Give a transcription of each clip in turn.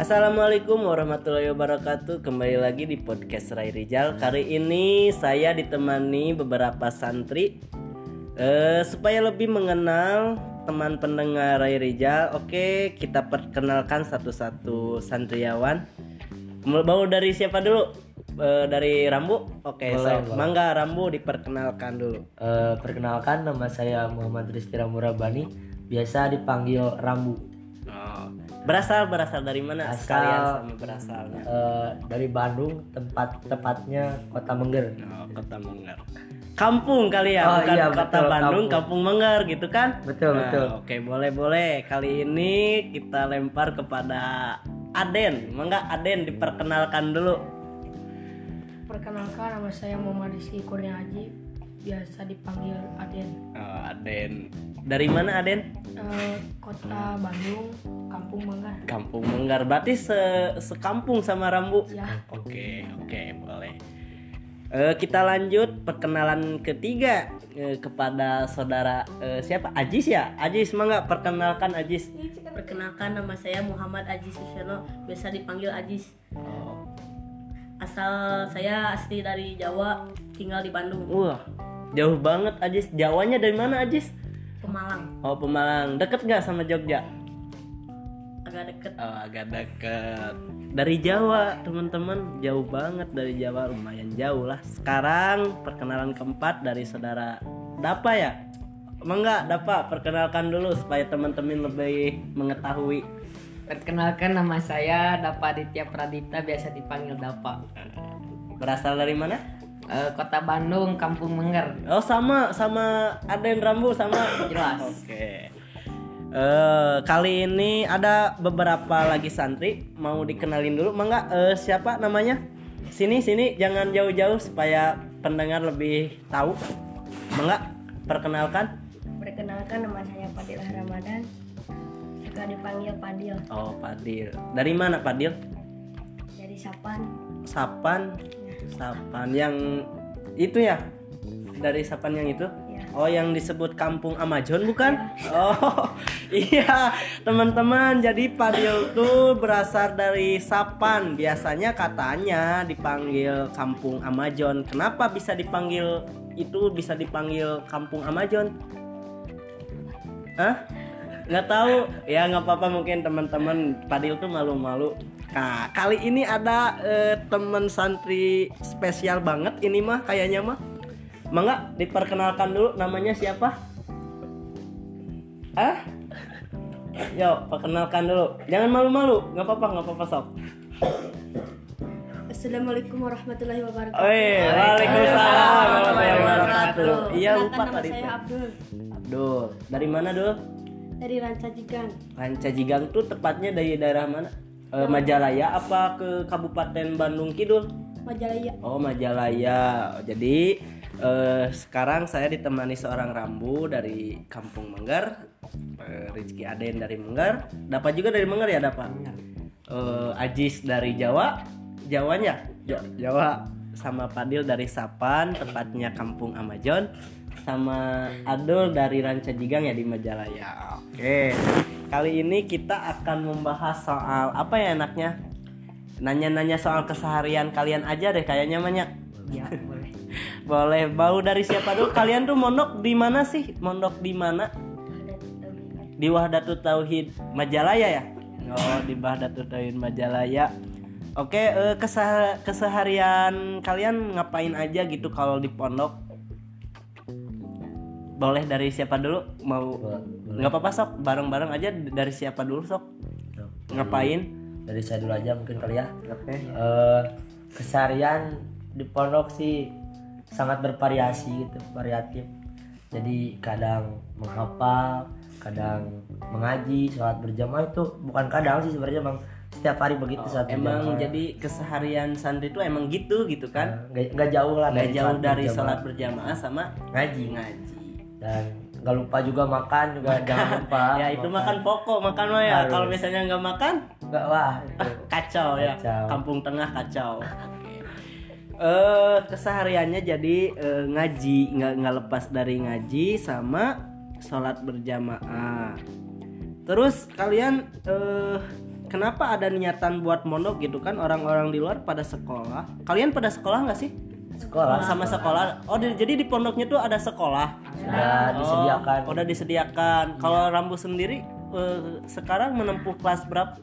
Assalamualaikum warahmatullahi wabarakatuh Kembali lagi di podcast Rai Rijal Kali ini saya ditemani beberapa santri eh, Supaya lebih mengenal teman pendengar Rai Rijal Oke kita perkenalkan satu-satu santriawan Mau dari siapa dulu? Eh, dari Rambu? Oke, Boleh, so. Mangga Rambu diperkenalkan dulu Eh, perkenalkan nama saya Muhammad Rizky Ramurabani, biasa dipanggil Rambu. Berasal berasal dari mana? Asal- Sekalian sama berasalnya Eh, dari Bandung, tempat tepatnya Kota Mengger. Oh, kota Menggar. Kampung kali ya, Oh, bukan iya, kota betul, Bandung, kampung. kampung Menggar gitu kan? Betul, Nah, betul. Oke, boleh boleh. Kali ini kita lempar kepada Aden. Mangga Aden diperkenalkan dulu. Perkenalkan nama saya Muhammad Rizky Kurnia Haji, biasa dipanggil Aden. Oh, Aden. Dari mana Aden? Eh, kota Bandung, Kampung Manggar. Kampung Menggar. Berarti se sekampung sama Rambu. Ya, Oke, oke, boleh. Eh, kita lanjut perkenalan ketiga eh, kepada saudara eh, siapa? Ajis ya? Ajis, mangga perkenalkan Ajis. Perkenalkan nama saya Muhammad Ajis Susyono, biasa dipanggil Ajis. Oh. Asal saya asli dari Jawa, tinggal di Bandung, Wah, jauh banget Ajis. Jawanya dari mana Ajis? Pemalang. Oh, Pemalang. Deket gak sama Jogja? Agak deket. Oh, agak deket. Dari Jawa, teman-teman. Jauh banget dari Jawa, lumayan jauh lah. Sekarang perkenalan keempat dari saudara Dapa ya? Emang nggak Dapa? Perkenalkan dulu supaya teman-teman lebih mengetahui. Perkenalkan nama saya Dapa Aditya Pradipta biasa dipanggil Dapa. Berasal dari mana? Eh, Kota Bandung, Kampung Mengger. Oh, sama sama Aden Rambu sama. Jelas. Oke. Eh kali ini ada beberapa lagi santri mau dikenalin dulu, mangga eh, siapa namanya? Sini sini jangan jauh-jauh supaya pendengar lebih tahu. Mangga perkenalkan. perkenalkan nama saya Fadilah Ramadan, suka dipanggil Padil Oh Padil. Dari mana Padil? dari Sapan. Sapan. Sapan yang itu ya? Dari Sapan yang itu? Ya. Oh yang disebut Kampung Amazon bukan? Oh iya teman-teman jadi Padil tuh berasal dari Sapan Biasanya katanya dipanggil Kampung Amazon Kenapa bisa dipanggil itu bisa dipanggil Kampung Amazon? Hah? Nggak tahu ya nggak apa-apa mungkin teman-teman Padil tuh malu-malu Nah kali ini ada eh, teman santri spesial banget ini mah kayaknya mah Mangga diperkenalkan dulu namanya siapa? Ah? Yo, perkenalkan dulu. Jangan malu-malu, nggak apa-apa, nggak apa-apa sok. Assalamualaikum warahmatullahi wabarakatuh. Oi, waalaikumsalam warahmatullahi wabarakatuh. Iya lupa nama tadi. saya. Abdul Abdul, dari mana dul? dari Ranca Jigang. Ranca Jigang tuh tepatnya dari daerah mana? Eh, Majalaya apa ke Kabupaten Bandung Kidul? Majalaya. Oh Majalaya. Jadi eh, sekarang saya ditemani seorang rambu dari Kampung Menggar, eh, Rizky Aden dari Menggar, dapat juga dari Menggar ya dapat. Eh, Ajis dari Jawa, Jawanya Ja- Jawa sama Padil dari Sapan, tepatnya Kampung Amazon, sama Adul dari Ranca Jigang ya di Majalaya. Oke, kali ini kita akan membahas soal apa ya enaknya? Nanya-nanya soal keseharian kalian aja deh kayaknya banyak. Ya, boleh. Boleh bau dari siapa dulu? Kalian tuh mondok di mana sih? Mondok di mana? Di Wahdatul Tauhid Majalaya ya? Oh, di Wahdatul Tauhid Majalaya. Oke, eh, kesah- keseharian kalian ngapain aja gitu kalau di pondok? Boleh dari siapa dulu? Mau nggak apa-apa sok, bareng-bareng aja dari siapa dulu sok? Ngapain? Dari saya dulu aja mungkin kali ya. Oke. Eh, keseharian di pondok sih sangat bervariasi gitu, variatif. Jadi kadang menghafal, kadang mengaji, sholat berjamaah itu bukan kadang sih sebenarnya bang setiap hari begitu saat Emang jadi keseharian santri itu emang gitu gitu kan? nggak nggak jauh lah nggak jauh dari sholat berjamaah sama ngaji ngaji dan nggak lupa juga makan juga jangan lupa ya itu makan. pokok makan mah ya. Kalau misalnya nggak makan nggak wah itu. kacau ya. Kacau. kampung tengah kacau. Eh kesehariannya jadi eh, ngaji. Nggak nggak lepas dari ngaji sama sholat berjamaah. Terus kalian eh kenapa ada niatan buat mondok gitu kan? Orang-orang di luar pada sekolah. Kalian pada sekolah nggak sih sekolah. Sama sekolah. oh di- jadi di pondoknya tuh ada sekolah? Sudah disediakan. Oh, udah disediakan. Kalau Rambu sendiri eh, sekarang menempuh kelas berapa?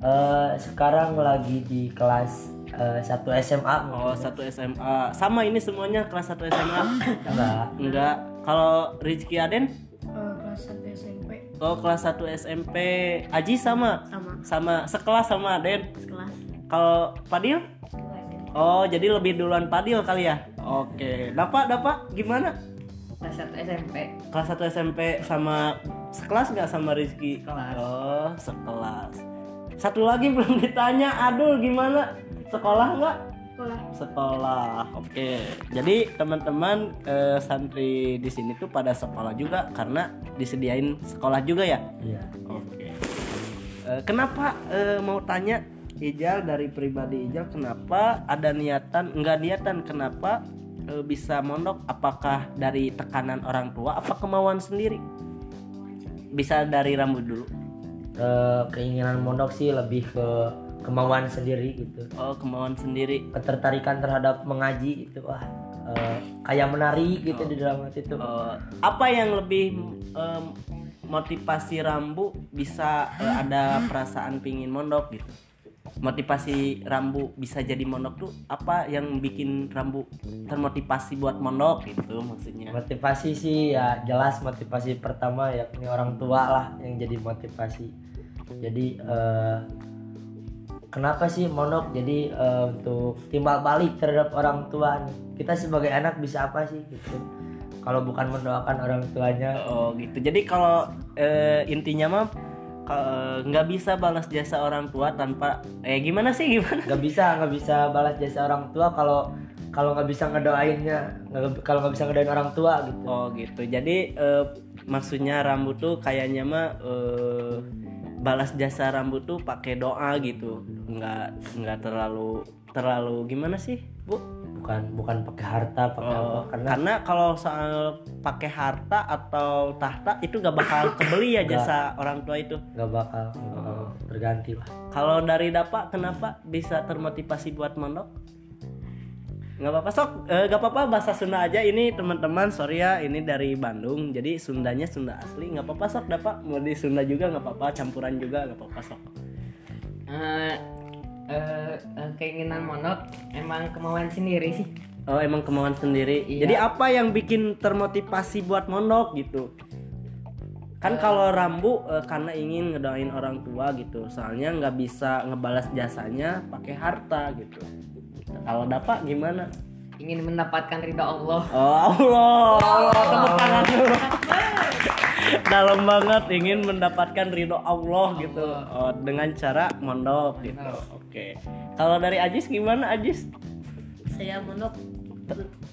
Eh, sekarang lagi di kelas eh, 1 SMA oh satu SMA sama ini semuanya kelas 1 SMA enggak. Enggak. Kalau Rizky Aden? Eh, kelas 1 SMP oh kelas 1 SMP Aji sama? Sama. Sama. Sekelas sama Aden sekelas. Kalau SMP. Oh, jadi lebih duluan Padil kali ya? Oke. Dapat, dapat gimana? kelas 1 SMP Kelas 1 SMP sama sekelas nggak sama Rizky? Sekelas. Oh, sekelas. Satu lagi belum ditanya. Aduh, gimana? Sekolah nggak? sekolah Sekolah. Oke. Jadi teman-teman eh, santri di sini tuh pada sekolah juga karena disediain sekolah juga ya? iya Oke. Eh, kenapa eh, mau tanya Ijal dari pribadi Ijal kenapa ada niatan enggak niatan kenapa eh, bisa mondok apakah dari tekanan orang tua apa kemauan sendiri? Bisa dari rambut dulu. Eh, keinginan mondok sih lebih ke kemauan sendiri gitu Oh, kemauan sendiri. ketertarikan terhadap mengaji itu wah eh, kayak menari gitu di dalam hati itu Eh, apa yang lebih em, motivasi Rambu bisa eh, ada perasaan pingin mondok gitu? Motivasi Rambu bisa jadi mondok tuh apa yang bikin Rambu termotivasi buat mondok gitu maksudnya? motivasi sih ya jelas motivasi pertama yakni orang tua lah yang jadi motivasi. Jadi eh, kenapa sih mondok? Jadi eh, untuk timbal balik terhadap orang tua nih. Kita sebagai anak bisa apa sih gitu? Kalau bukan mendoakan orang tuanya. Oh gitu. Jadi kalau eh, intinya mah nggak bisa balas jasa orang tua tanpa eh gimana sih gimana? nggak bisa nggak bisa balas jasa orang tua kalau kalau nggak bisa ngedoainnya kalau nggak bisa ngedoain orang tua gitu Oh gitu. Jadi eh, maksudnya rambut tuh kayaknya mah eh, balas jasa rambut tuh pakai doa gitu. Nggak nggak terlalu terlalu gimana sih, Bu? bukan bukan pakai harta pakai apa Oh, karena karena kalau soal pakai harta atau tahta itu gak bakal kebeli ya jasa orang tua itu. nggak bakal, bakal terganti lah Kalau dari Dapa kenapa bisa termotivasi buat mondok? Nggak apa-apa sok, eh, nggak apa-apa bahasa Sunda aja ini teman-teman. Sorry ya, ini dari Bandung, jadi Sundanya Sunda asli. Nggak apa-apa sok Dapa, mau di Sunda juga nggak apa-apa, campuran juga nggak apa-apa sok. Eh, eh, keinginan mondok emang kemauan sendiri sih Oh emang kemauan sendiri. Iya. Jadi apa yang bikin termotivasi buat mondok gitu? Kan kalau Rambu eh, karena ingin ngedoain orang tua gitu. Soalnya nggak bisa ngebalas jasanya pakai harta gitu. Kalau Dapa gimana? ingin mendapatkan ridho Allah Oh Allah, Allah tepuk tangan dulu. Dalam banget ingin mendapatkan ridho Allah gitu. Oh, dengan cara mondok gitu. Oke. Kalau dari Ajis gimana Ajis? saya mondok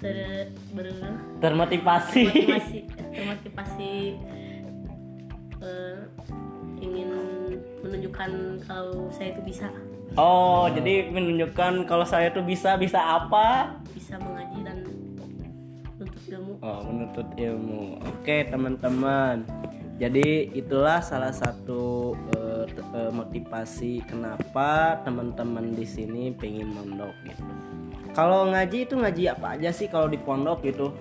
ter, ber, Termotivasi. termotivasi termotivasi eh, ingin menunjukkan kalau saya itu bisa Oh, jadi menunjukkan kalau saya tuh bisa bisa apa? bisa mengaji dan untuk ilmu Oh, menuntut ilmu. Oke, teman-teman. Jadi itulah salah satu t- eh, motivasi kenapa teman-teman di sini pengen mondok gitu. Kalau ngaji itu ngaji apa aja sih kalau di pondok gitu?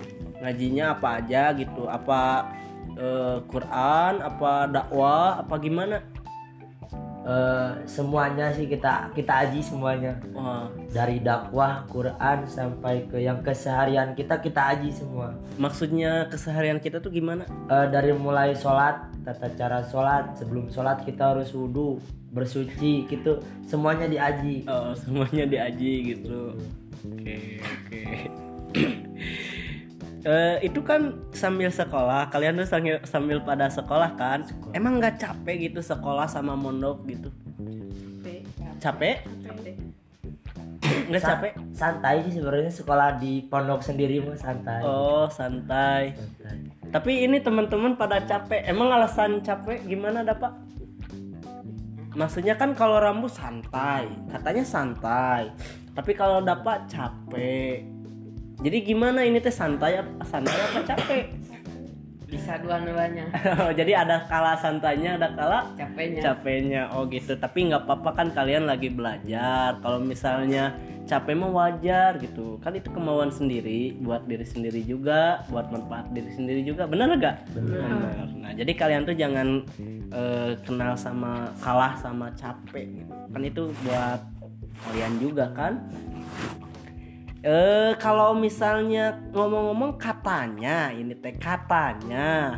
Ngajinya apa aja gitu? Apa eh, Quran, apa dakwah, apa gimana? Eh, semuanya sih kita kita aji semuanya Wah, dari dakwah Quran sampai ke yang keseharian kita kita aji semua maksudnya keseharian kita tuh gimana? Eh, dari mulai sholat tata cara sholat sebelum sholat kita harus wudhu bersuci gitu semuanya diaji Oh, semuanya diaji gitu. Oke, oke. Eh, itu kan sambil sekolah, kalian tuh sambil, sambil pada sekolah kan? Emang nggak capek gitu sekolah sama mondok gitu? Capek? Nggak Sa- capek? santai sih sebenarnya sekolah di pondok sendiri mah santai Oh, santai. Santai. Tapi ini teman-teman pada capek. Emang alasan capek gimana, Pak? Maksudnya kan kalau rambut santai, katanya santai. Tapi kalau dapat capek. Jadi gimana ini teh santai apa santai apa capek? bisa dua-duanya. Jadi ada kala santainya ada kala capeknya. capeknya. Oh gitu. Tapi nggak apa-apa kan kalian lagi belajar. Kalau misalnya capek mah wajar gitu. Kan itu kemauan sendiri buat diri sendiri juga buat manfaat diri sendiri juga. Benar gak benar. Nah jadi kalian tuh jangan eh, kenal sama kalah sama capek gitu. Kan itu buat kalian juga kan Eh kalau misalnya ngomong-ngomong katanya ini teh katanya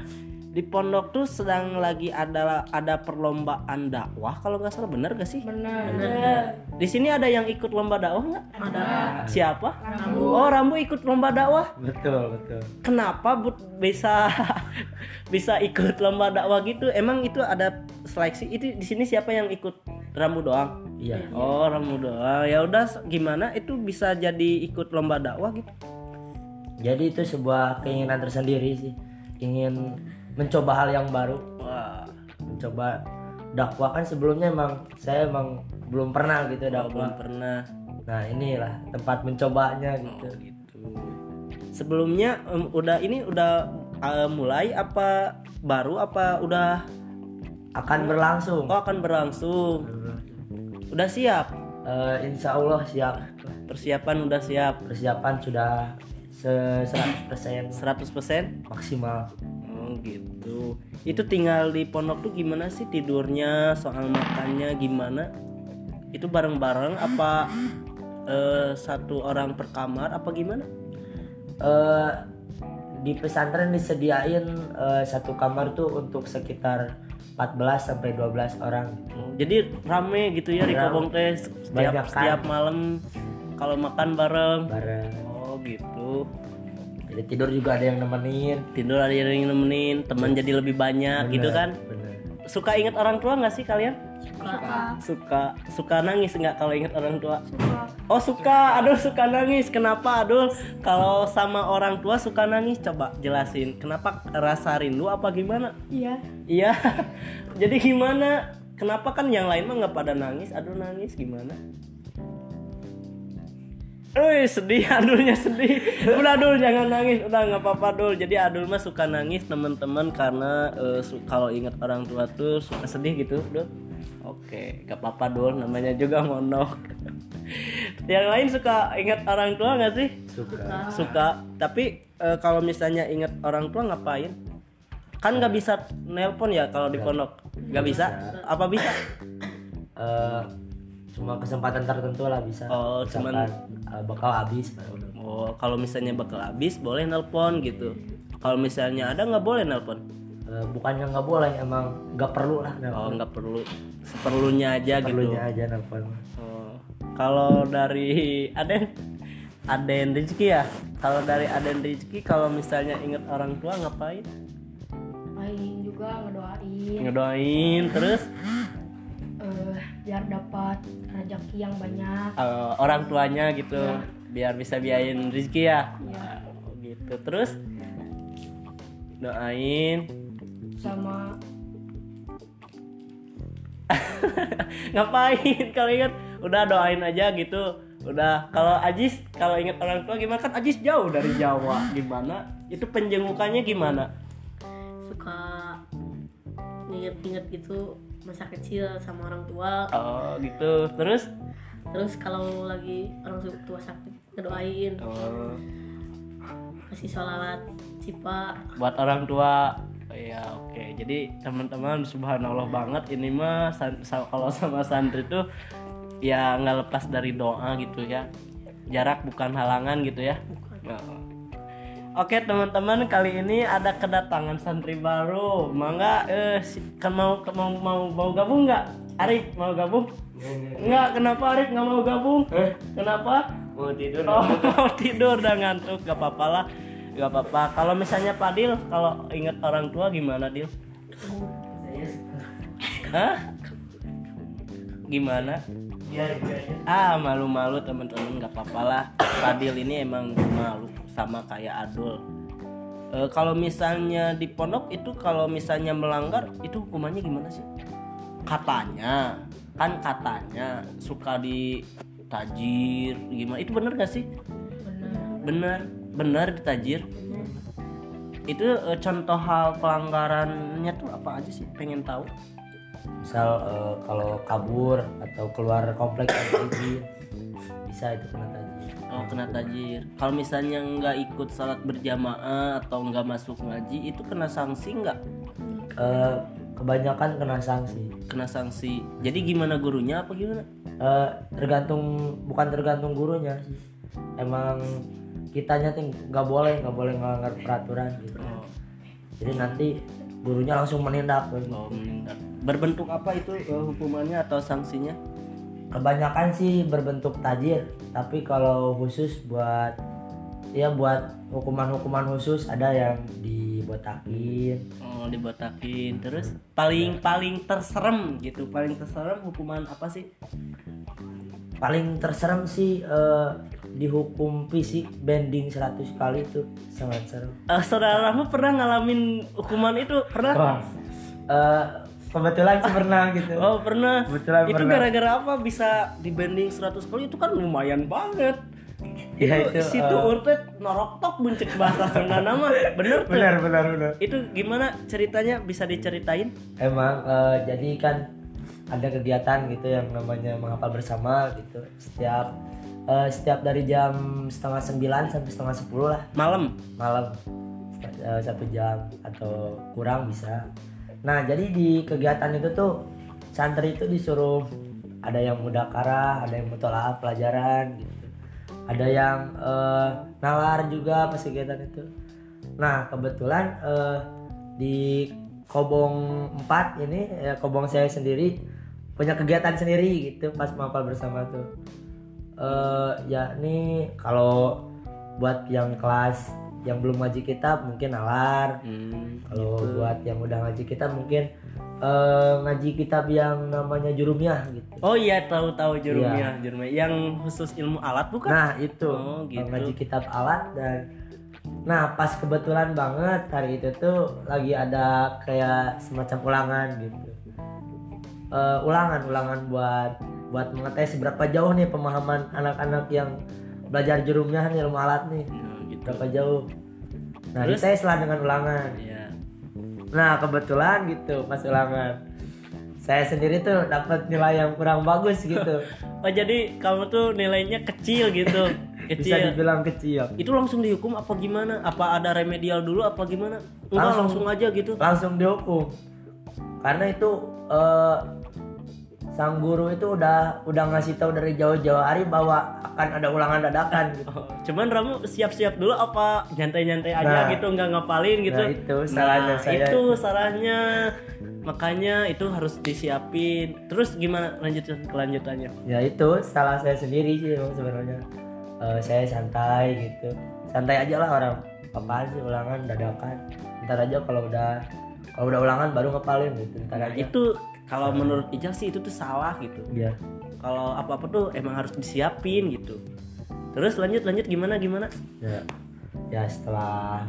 di pondok tuh sedang lagi ada ada perlombaan dakwah kalau nggak salah bener gak sih? benar Di sini ada yang ikut lomba dakwah nggak? Ada. Siapa? Oh Rambu ikut lomba dakwah. betul betul Kenapa Bud bisa bisa ikut lomba dakwah gitu? Emang itu ada seleksi? Itu di sini siapa yang ikut Rambu doang? Iya Oh Rambu doang. Ya udah gimana? Itu bisa jadi ikut lomba dakwah gitu? jadi itu sebuah keinginan tersendiri sih ingin mencoba hal yang baru Wah. mencoba dakwah kan sebelumnya emang saya emang belum pernah gitu Belum dakwah pernah. nah inilah tempat mencobanya gitu Oh, gitu. Sebelumnya em, udah ini udah eh, mulai apa baru apa udah akan berlangsung oh akan berlangsung. Udah siap. Eh, insya Allah siap Persiapan udah siap persiapan sudah se 100% 100%. maksimal Oh gitu. Itu tinggal di pondok tuh gimana sih tidurnya, soal makannya gimana? Itu bareng-bareng apa eh, satu orang per kamar apa gimana? eh di pesantren disediain eh, satu kamar tuh untuk sekitar 14 sampai 12 orang. Oh, jadi rame gitu ya. Kobong teh setiap Banyak kan. setiap malam kalau makan bareng. Bareng. Oh gitu. Jadi tidur juga ada yang nemenin. Tidur ada yang nemenin, teman jadi lebih banyak gitu kan. Bener. Suka ingat orang tua nggak sih kalian? suka Suka suka nangis nggak kalau ingat orang tua? suka Oh suka, aduh suka nangis. Kenapa aduh? Kalau sama orang tua suka nangis, coba jelasin. Kenapa rasa rindu apa gimana? iya Iya. Jadi gimana? Kenapa kan yang lain mah nggak pada nangis? Aduh nangis gimana? Eh sedih, adulnya sedih. Udah Adul jangan nangis, udah nggak apa-apa Dul. Jadi Adul mah suka nangis teman-teman karena su- kalau ingat orang tua tuh suka sedih gitu, Dul. Oke, gak apa-apa Dul, namanya juga monok. yang lain suka ingat orang tua nggak sih? Suka. Suka. Tapi eh, kalau misalnya ingat orang tua ngapain? Kan nggak bisa nelpon ya kalau di pondok. Nggak bisa. Apa bisa? Eh, cuma kesempatan tertentu lah bisa. Oh, cuman- eh, bakal habis. Oh, kalau misalnya bakal habis boleh nelpon gitu. Kalau misalnya ada nggak boleh nelpon. Eh, bukannya nggak boleh, emang nggak perlu lah. Oh, nggak perlu. Seperlunya aja gitu. Perlunya aja nelfon. Oh. Kalau dari Aden Aden Rizky ya. Kalau dari Aden Rizky kalau misalnya ingat orang tua ngapain? main juga ngedoain Ngedoain terus eh, biar dapat rezeki yang banyak. Eh, orang tuanya gitu biar bisa biayain rezeki ya. ya Oh, gitu. Terus doain. Sama ngapain? Kalau ingat udah doain aja gitu. Udah kalau Ajis kalau ingat orang tua gimana? Kan Ajis jauh dari Jawa. Gimana? Itu penjengukannya gimana? Suka inget-inget gitu masa kecil sama orang tua. Oh gitu. Terus? Terus kalau lagi orang tua sakit ngedoain. Oh, kasih sholawat cipa buat orang tua. Oh, ya oke. Jadi teman-teman subhanallah banget. Ini mah san- sa- kalau sama santri tuh ya nggak lepas dari doa gitu ya. Jarak bukan halangan gitu ya. Oh. Oke teman-teman kali ini ada kedatangan santri baru. Mangga eh kan mau mau mau mau gabung nggak? Arif mau gabung? Nggak kenapa Arif nggak mau gabung? Kenapa? Mau tidur. Oh, mau. tidur dan ngantuk. Gak apa-apa lah. Gak apa-apa. Kalau misalnya Padil kalau inget orang tua gimana Dil? Hah? gimana? Ah malu-malu teman-teman. Gak apa-apa lah. Padil ini emang malu sama kayak Adul. Eh, kalau misalnya di pondok itu kalau misalnya melanggar itu hukumannya gimana sih? Katanya kan katanya suka di tajir gimana? Itu bener gak sih? Benar. Bener bener ditajir. Itu eh, contoh hal pelanggarannya tuh apa aja sih? Pengen tahu. Misal eh, kalau kabur atau keluar kompleks bisa itu kena tajir oh kena tajir. Kalau misalnya nggak ikut salat berjamaah atau nggak masuk ngaji itu kena sanksi nggak? Eh, kebanyakan kena sanksi. Kena sanksi. Jadi gimana gurunya apa gimana? Eh, tergantung bukan tergantung gurunya sih. Emang kitanya tuh nggak boleh nggak boleh melanggar peraturan gitu. Oh, jadi nanti gurunya langsung menindak. Oh menindak. berbentuk apa itu eh, hukumannya atau sanksinya kebanyakan sih berbentuk tajir tapi kalau khusus buat ya buat hukuman-hukuman khusus ada yang dibotakin. Oh dibotakin. Terus paling paling terserem gitu paling terserem hukuman apa sih? Paling terserem sih eh, dihukum fisik bending 100 kali itu sangat serem Eh, saudara Rahma pernah ngalamin hukuman itu? Pernah. Eh, kebetulan sih pernah gitu. Oh pernah. Kebetulan itu gara-gara apa? Bisa dibanding 100 kali itu kan lumayan banget. Ya, itu, itu, situ eh, urut norok tok buncek bahasa Sunda nama. Bener tuh. Benar benar benar. Itu gimana ceritanya? Bisa diceritain? Emang eh, jadi kan ada kegiatan gitu yang namanya menghafal bersama gitu. Setiap eh, setiap dari jam setengah sembilan sampai setengah sepuluh lah. Malam? Malam. Eh, satu jam atau kurang bisa nah jadi di kegiatan itu tuh santri itu disuruh ada yang mudakara ada yang mutolaah pelajaran gitu. Ada yang eh, nalar juga pas kegiatan itu. Nah kebetulan eh, di Kobong 4 ini ya Kobong saya sendiri punya kegiatan sendiri gitu pas menghafal bersama tuh. Eh yakni kalau buat yang kelas yang belum ngaji kitab mungkin nalar Hmm, kalau buat yang udah ngaji kitab mungkin eh ngaji kitab yang namanya jurumiyah gitu. Oh iya tahu tahu jurumnya jurumnya yang khusus ilmu alat bukan? Nah itu. Oh, gitu. ngaji kitab alat dan nah pas kebetulan banget hari itu tuh lagi ada kayak semacam ulangan gitu. Eh, ulangan ulangan buat buat mengetes seberapa jauh nih pemahaman anak-anak yang belajar jurumnya nih ilmu alat nih. Gitu berapa jauh? Nah Terus? dites lah dengan ulangan. Iya. nah kebetulan gitu pas ulangan. Saya sendiri tuh dapat nilai yang kurang bagus gitu. Oh jadi kamu tuh nilainya kecil gitu. Bisa kecil. dibilang kecil. Itu langsung dihukum apa gimana? Apa ada remedial dulu apa gimana? Enggak Langsung. langsung aja gitu. langsung dihukum. Karena itu eh, sang guru itu udah udah ngasih tahu dari jauh-jauh hari bahwa akan ada ulangan dadakan gitu. Oh, cuman Ramu siap-siap dulu apa nyantai-nyantai aja Nah. gitu nggak ngapalin gitu? Nah, itu salahnya Nah, saya. itu salahnya. Makanya itu harus disiapin. Terus gimana lanjutan kelanjutannya? Ya itu salah saya sendiri sih sebenarnya. Eh, saya santai gitu. Santai aja lah orang. Apaan sih ulangan dadakan. Ntar aja kalau udah kalau udah ulangan baru ngapalin gitu. Ntar nah aja. itu kalau menurut Ijal sih itu tuh salah gitu. Iya. kalau apa-apa tuh emang harus disiapin gitu. Terus lanjut lanjut gimana gimana? Ya, ya setelah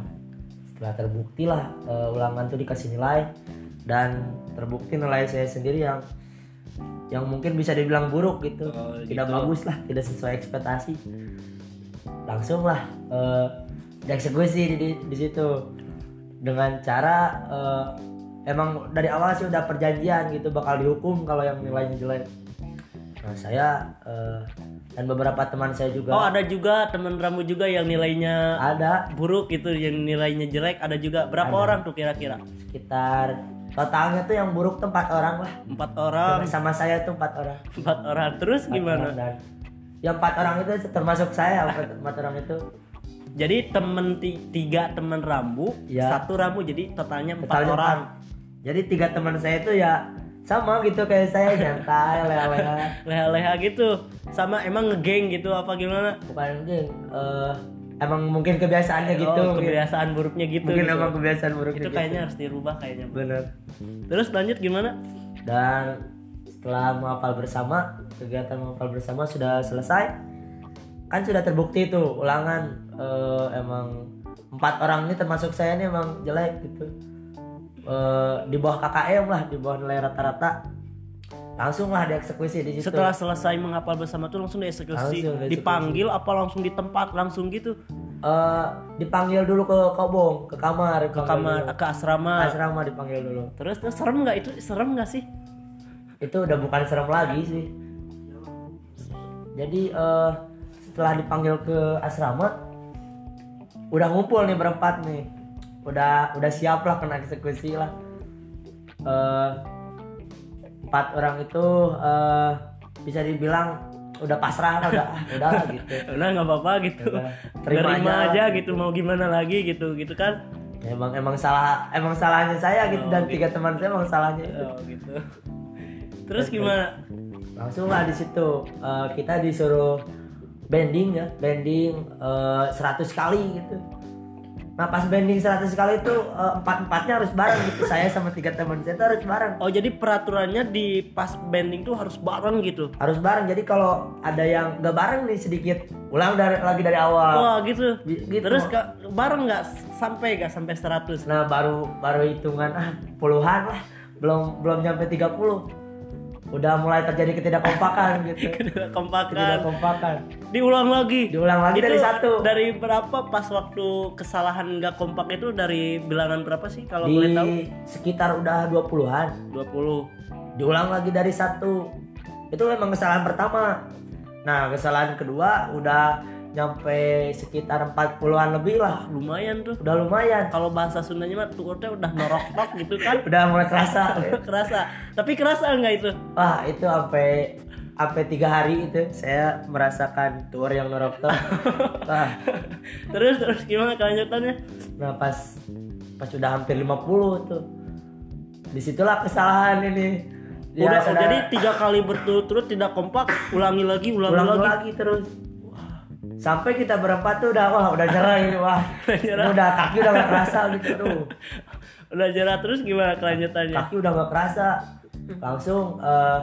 setelah terbukti lah eh, ulangan tuh dikasih nilai. Dan terbukti nilai saya sendiri yang yang mungkin bisa dibilang buruk gitu. Oh, tidak gitu. bagus lah tidak sesuai ekspektasi. Langsung lah eh, dieksekusi di, di, di situ. Dengan cara eh, emang dari awal sih udah perjanjian gitu bakal dihukum kalau yang nilainya jelek. Nah saya eh, dan beberapa teman saya juga. Oh ada juga teman Ramu juga yang nilainya ada. buruk gitu yang nilainya jelek ada juga. Berapa Ada. orang tuh kira-kira? Sekitar totalnya tuh yang buruk tuh empat orang lah. Empat orang. Sama saya tuh empat orang. Empat orang. Terus Empat gimana? orang. dan yang empat orang itu termasuk saya empat, orang itu. Jadi temen ti- tiga temen Rambu Iya. satu Rambu jadi totalnya empat Totalnya orang. Jadi tiga teman saya itu ya sama gitu kayak saya nyantai leha-leha leha-leha gitu. Sama emang ngegeng gitu apa gimana? Bukan geng eh, emang mungkin kebiasaannya gitu oh, mungkin, kebiasaan buruknya gitu mungkin gitu. emang kebiasaan buruk itu kayaknya harus dirubah kayaknya. Bener. Terus lanjut gimana? Dan setelah menghafal bersama kegiatan menghafal bersama sudah selesai. Kan sudah terbukti tuh ulangan eh, emang empat orang ini termasuk saya ini emang jelek gitu Eh, di bawah KKM lah di bawah nilai rata-rata. Langsung lah dieksekusi di situ. Setelah selesai menghafal bersama tuh langsung dieksekusi. Langsung dieksekusi. dipanggil apa langsung di tempat langsung gitu? Eh, dipanggil dulu ke kobong ke kamar ke kamar ke asrama. Asrama dipanggil dulu. Terus terus serem nggak itu? Serem nggak sih? Itu udah bukan serem lagi sih. Jadi eh, setelah dipanggil ke asrama udah ngumpul nih berempat nih udah udah siap lah kena eksekusi lah. Eh, empat orang itu eh, bisa dibilang udah pasrah lah udah ah, udah lah gitu. Udah nggak apa-apa gitu. Udah, terima terima, aja. aja, gitu. mau gimana lagi gitu gitu kan? Emang emang salah emang salahnya saya gitu dan tiga teman saya emang salahnya itu. Oh gitu. Terus gimana? Langsung lah di situ. Eh, kita disuruh bending ya bending eh, 100 kali gitu nah pas bending 100 kali itu empat empatnya harus bareng gitu. Saya sama tiga teman saya itu harus bareng. Oh jadi peraturannya di pas bending tuh harus bareng gitu? Harus bareng. Jadi kalau ada yang gak bareng nih sedikit ulang dari lagi dari awal. Wah gitu. Gi- gitu. terus Kak, bareng nggak sampai nggak sampai 100 nah baru baru hitungan ah puluhan lah. Belum belum nyampe 30 udah mulai terjadi ketidakkompakan gitu. Kompakan ketidakkompakan. Diulang lagi. Diulang lagi dari Itu satu. dari berapa pas waktu kesalahan nggak kompak itu dari bilangan berapa sih kalau boleh tahu? di sekitar udah 20-an 20 diulang lagi dari satu. Itu memang kesalahan pertama. Nah kesalahan kedua udah nyampe sekitar 40-an lebih lah. Lumayan tuh. Udah lumayan. Kalau bahasa Sundanya mah tukurnya udah norok-nok gitu kan. Udah mulai kerasa. Kerasa. Tapi kerasa nggak itu? Wah itu sampai sampai tiga hari itu saya merasakan tour yang norok tuh. Terus terus gimana kelanjutannya? Nah pas pas udah hampir 50 tuh. Di situlah kesalahan ini. Ya, udah saudara- jadi tiga kali berturut-turut tidak kompak ulangi lagi ulangi ulang lagi. lagi terus sampai kita berempat tuh udah wah udah nyerah ini wah. Ini udah kaki udah gak kerasa gitu tuh. Udah jerah terus gimana kelanjutannya? Kaki udah gak kerasa. Langsung eh,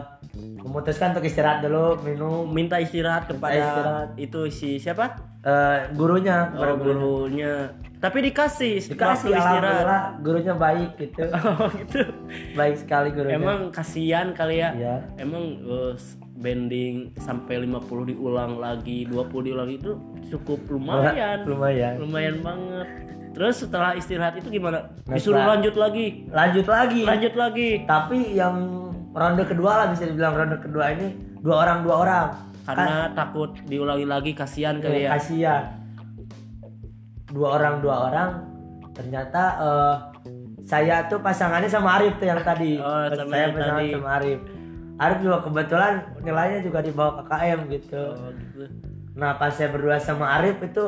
memutuskan untuk istirahat dulu minum. Minta istirahat kepada Istirahat. itu si siapa? Eh, gurunya. Oh, gurunya. tapi dikasih dikasih istirahat. gurunya baik gitu. Oh gitu. Baik sekali gurunya. Emang kasihan kali ya. Iya. emang eh, bending sampai 50 diulang lagi 20 diulang itu cukup lumayan. lumayan. Lumayan banget. Terus setelah istirahat itu gimana? Nah, disuruh lanjut lagi? Lanjut lagi. Lanjut lagi. Tapi yang ronde kedua lah bisa dibilang ronde kedua ini dua orang dua orang. Karena takut diulangi lagi kasihan kali ya. kasihan. Dua orang dua orang. Ternyata eh, saya tuh pasangannya sama Arif tuh yang tadi. Oh, sama saya yang pasangan tadi. sama Arif Arif juga kebetulan nilainya juga di bawah KKM gitu. Oh, gitu. nah pas saya berdua sama Arif itu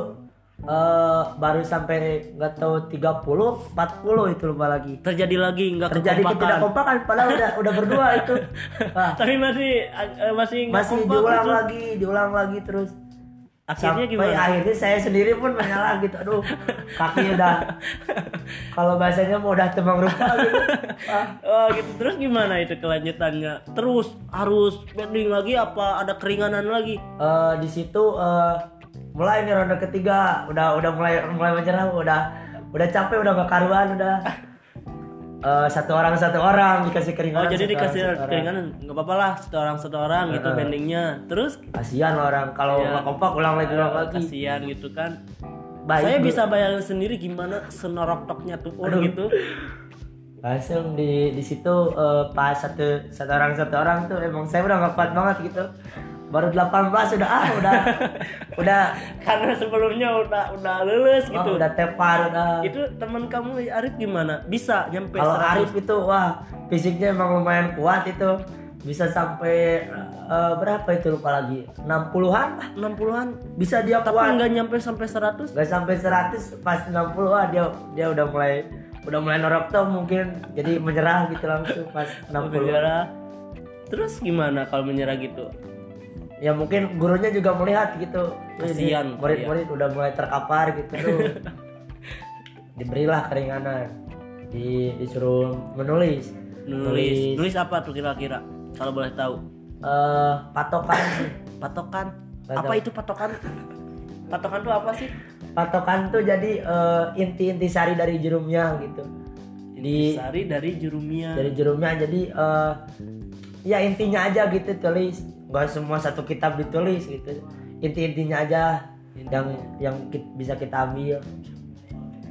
eh, baru sampai nggak tahu 30 40 itu lupa lagi. Terjadi lagi nggak terjadi kekompakan. ketidakkompakan padahal udah udah berdua itu. Wah, tapi masih eh, masih masih kompak diulang lagi diulang lagi terus akhirnya Sampai gimana? akhirnya saya sendiri pun menyala gitu. Aduh kaki udah kalau bahasanya mau udah temang rupa gitu. Ah, Oh gitu. Terus gimana itu kelanjutannya? Terus harus bending lagi apa ada keringanan lagi? Eh, di situ eh, mulai nih ronde ketiga. Udah udah mulai mulai menyerah udah udah capek udah gak karuan udah Eh, satu orang satu orang dikasih oh keringanan jadi satu dikasih orang, orang. keringanan? Nggak apa-apa lah satu orang satu orang gitu bendingnya terus? Kasihan orang kalau Iya. nggak kompak ulang lagi ulang lagi. kasihan gitu kan. Baik, saya bisa bayangin sendiri gimana senorok toknya tuh Aduh. gitu? Langsung di di situ eh, pas satu satu orang satu orang tuh emang saya udah nggak kuat banget gitu baru 18 udah ah udah udah. Karena sebelumnya udah udah lulus wah, gitu. udah tepar udah. Itu teman kamu Arif gimana? Bisa nyampe kalau 100? Arif itu wah fisiknya emang lumayan kuat itu. Bisa sampai eh, berapa itu lupa lagi? 60-an lah. 60-an bisa dia tapi kuat. nggak nyampe sampai 100 nggak sampai 100 pas 60 wah dia dia udah mulai udah mulai norok tuh mungkin. Jadi menyerah gitu langsung pas 60 menyerah terus gimana kalau menyerah gitu ya mungkin gurunya juga melihat gitu. Kasian, murid-murid udah mulai terkapar gitu. Tuh diberilah keringanan. Di disuruh menulis. Nulis nulis apa tuh kira-kira? Kalau boleh tahu. Eh, patokan. Patokan? Patok. apa itu patokan? Patokan tuh apa sih? Patokan tuh jadi eh, inti-inti sari dari jerumnya gitu. Di sari dari jurumia dari jerumnya. Jadi eh, ya intinya aja gitu tulis nggak semua satu kitab ditulis gitu inti-intinya aja yang yang ki- bisa kita ambil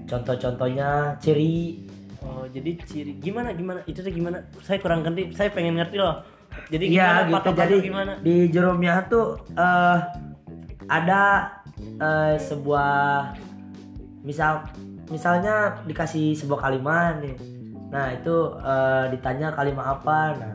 contoh-contohnya ciri Oh, jadi ciri gimana gimana? Itu tuh gimana? Saya kurang ngerti. Saya pengen ngerti loh. Jadi Iya gimana gitu patokannya jadi gimana? di Jurumia tuh eh ada eh, sebuah misal misalnya dikasih sebuah kalimat nih nah itu eh, ditanya kalimat apa nah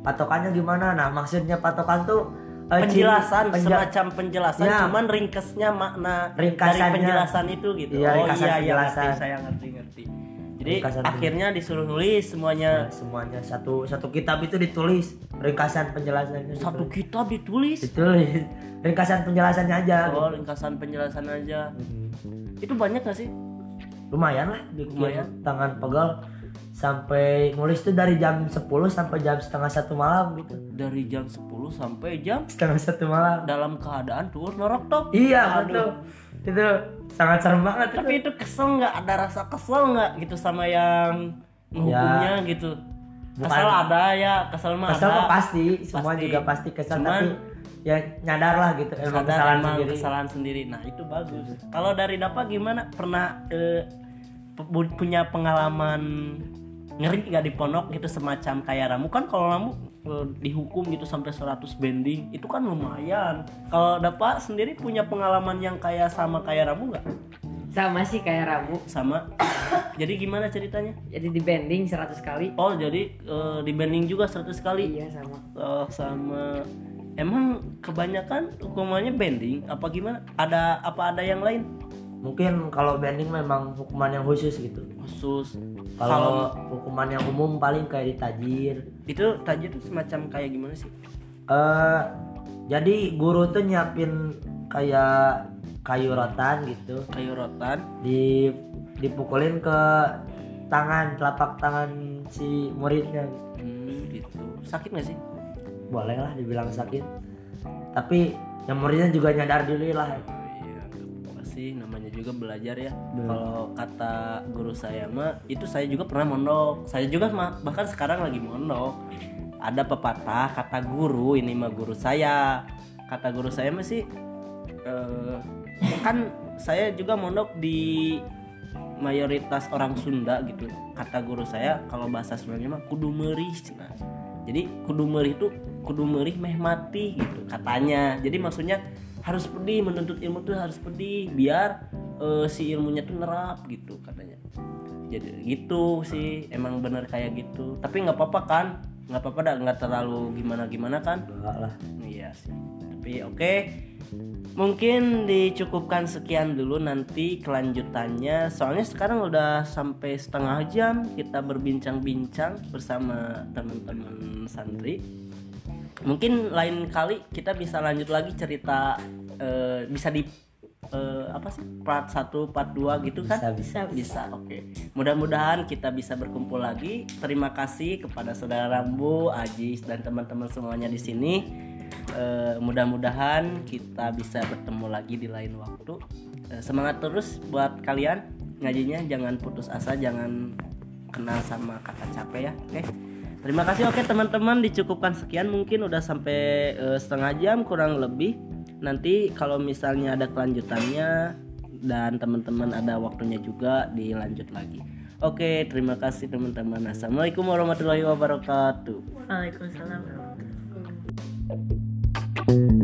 patokannya gimana? Nah maksudnya patokan tuh ciri- penjelasan penja- semacam penjelasan Ya. cuman ringkasnya makna Ringkasannya. dari penjelasan itu gitu. Iya, oh iya iya ngerti saya ngerti ngerti. Jadi Ringkasan akhirnya disuruh nulis semuanya. Nah, semuanya. Satu satu kitab itu ditulis. Ringkasan penjelasannya satu ditulis. kitab ditulis? Ditulis. Ringkasan penjelasannya aja. Oh ringkasan penjelasan aja. Mm. itu banyak gak sih? Lumayan lah bikin Lumayan. tangan pegal sampai nulis tuh dari jam 10 sampai jam setengah satu malam gitu. Dari jam 10 sampai jam setengah satu malam. dalam keadaan turun norok tok. Iya betul. Itu sangat serem banget tapi itu kesel nggak? Ada rasa kesel nggak gitu sama yang menghukumnya gitu? Bukan- kesel ada ya kesel mah kesel ada. pasti semua Pasti. juga pasti kesel Cuman- tapi ya nyadar lah gitu emang sadar kesalahan emang sendiri. kesalahan sendiri. Nah itu bagus. Kalau dari Dapa gimana? Pernah eh, pu- punya pengalaman ngeri nggak di pondok gitu semacam kayak ramu. Kan kalau ramu eh, dihukum gitu sampai 100 bending itu kan lumayan. Kalau Dapa sendiri punya pengalaman yang kayak sama kayak ramu nggak? Sama sih kayak ramu. Sama. Jadi gimana ceritanya? Jadi di bending 100 kali. Oh jadi eh, di bending juga 100 kali? Iya sama. Oh, sama. Emang kebanyakan hukumannya bending apa gimana? Ada apa ada yang lain mungkin kalau bending memang hukuman yang khusus gitu. Khusus. Kalau hukuman yang umum paling kayak ditajir. Itu tadi itu semacam kayak gimana sih? Eh jadi guru tuh nyiapin kayak kayu rotan gitu. Kayu rotan. Di dipukulin ke tangan telapak tangan si muridnya. Hmm, gitu. Sakit nggak sih? Boleh lah dibilang sakit. Tapi yang muridnya juga nyadar dulu lah pasti namanya juga belajar ya. Kalau kata guru saya mah itu saya juga pernah mondok. Saya juga mah bahkan sekarang lagi mondok. Ada pepatah kata guru ini mah guru saya. Kata guru saya mah sih eh, kan saya juga mondok di mayoritas orang Sunda gitu. Kata guru saya kalau bahasa Sundanya mah kudu merih cenah. jadi kudu merih itu kudu merih meh mati gitu katanya. Jadi maksudnya harus pedih menuntut ilmu tuh harus pedih biar eh, si ilmunya tuh nerap gitu katanya jadi gitu sih emang bener kayak gitu tapi nggak apa-apa kan nggak apa-apa dah nggak terlalu gimana gimana kan enggak lah Iya sih. Tapi oke. Mungkin dicukupkan sekian dulu nanti kelanjutannya. Soalnya sekarang udah sampai setengah jam kita berbincang-bincang bersama teman-teman santri. Mungkin lain kali kita bisa lanjut lagi cerita eh, bisa di eh, apa sih part 1, part 2 gitu kan? bisa bisa bisa. Oke. Mudah-mudahan kita bisa berkumpul lagi. Terima kasih kepada saudara Rambu Ajis dan teman-teman semuanya di sini. Eh, mudah-mudahan kita bisa bertemu lagi di lain waktu. Eh, semangat terus buat kalian. Ngajinya jangan putus asa jangan kenal sama kata capek ya oke terima kasih. Oke teman-teman dicukupkan sekian. Mungkin udah sampai eh, setengah jam kurang lebih. Nanti kalau misalnya ada kelanjutannya dan teman-teman ada waktunya juga dilanjut lagi. Oke terima kasih teman-teman. Assalamualaikum warahmatullahi wabarakatuh. Waalaikumsalam warahmatullahi wabarakatuh.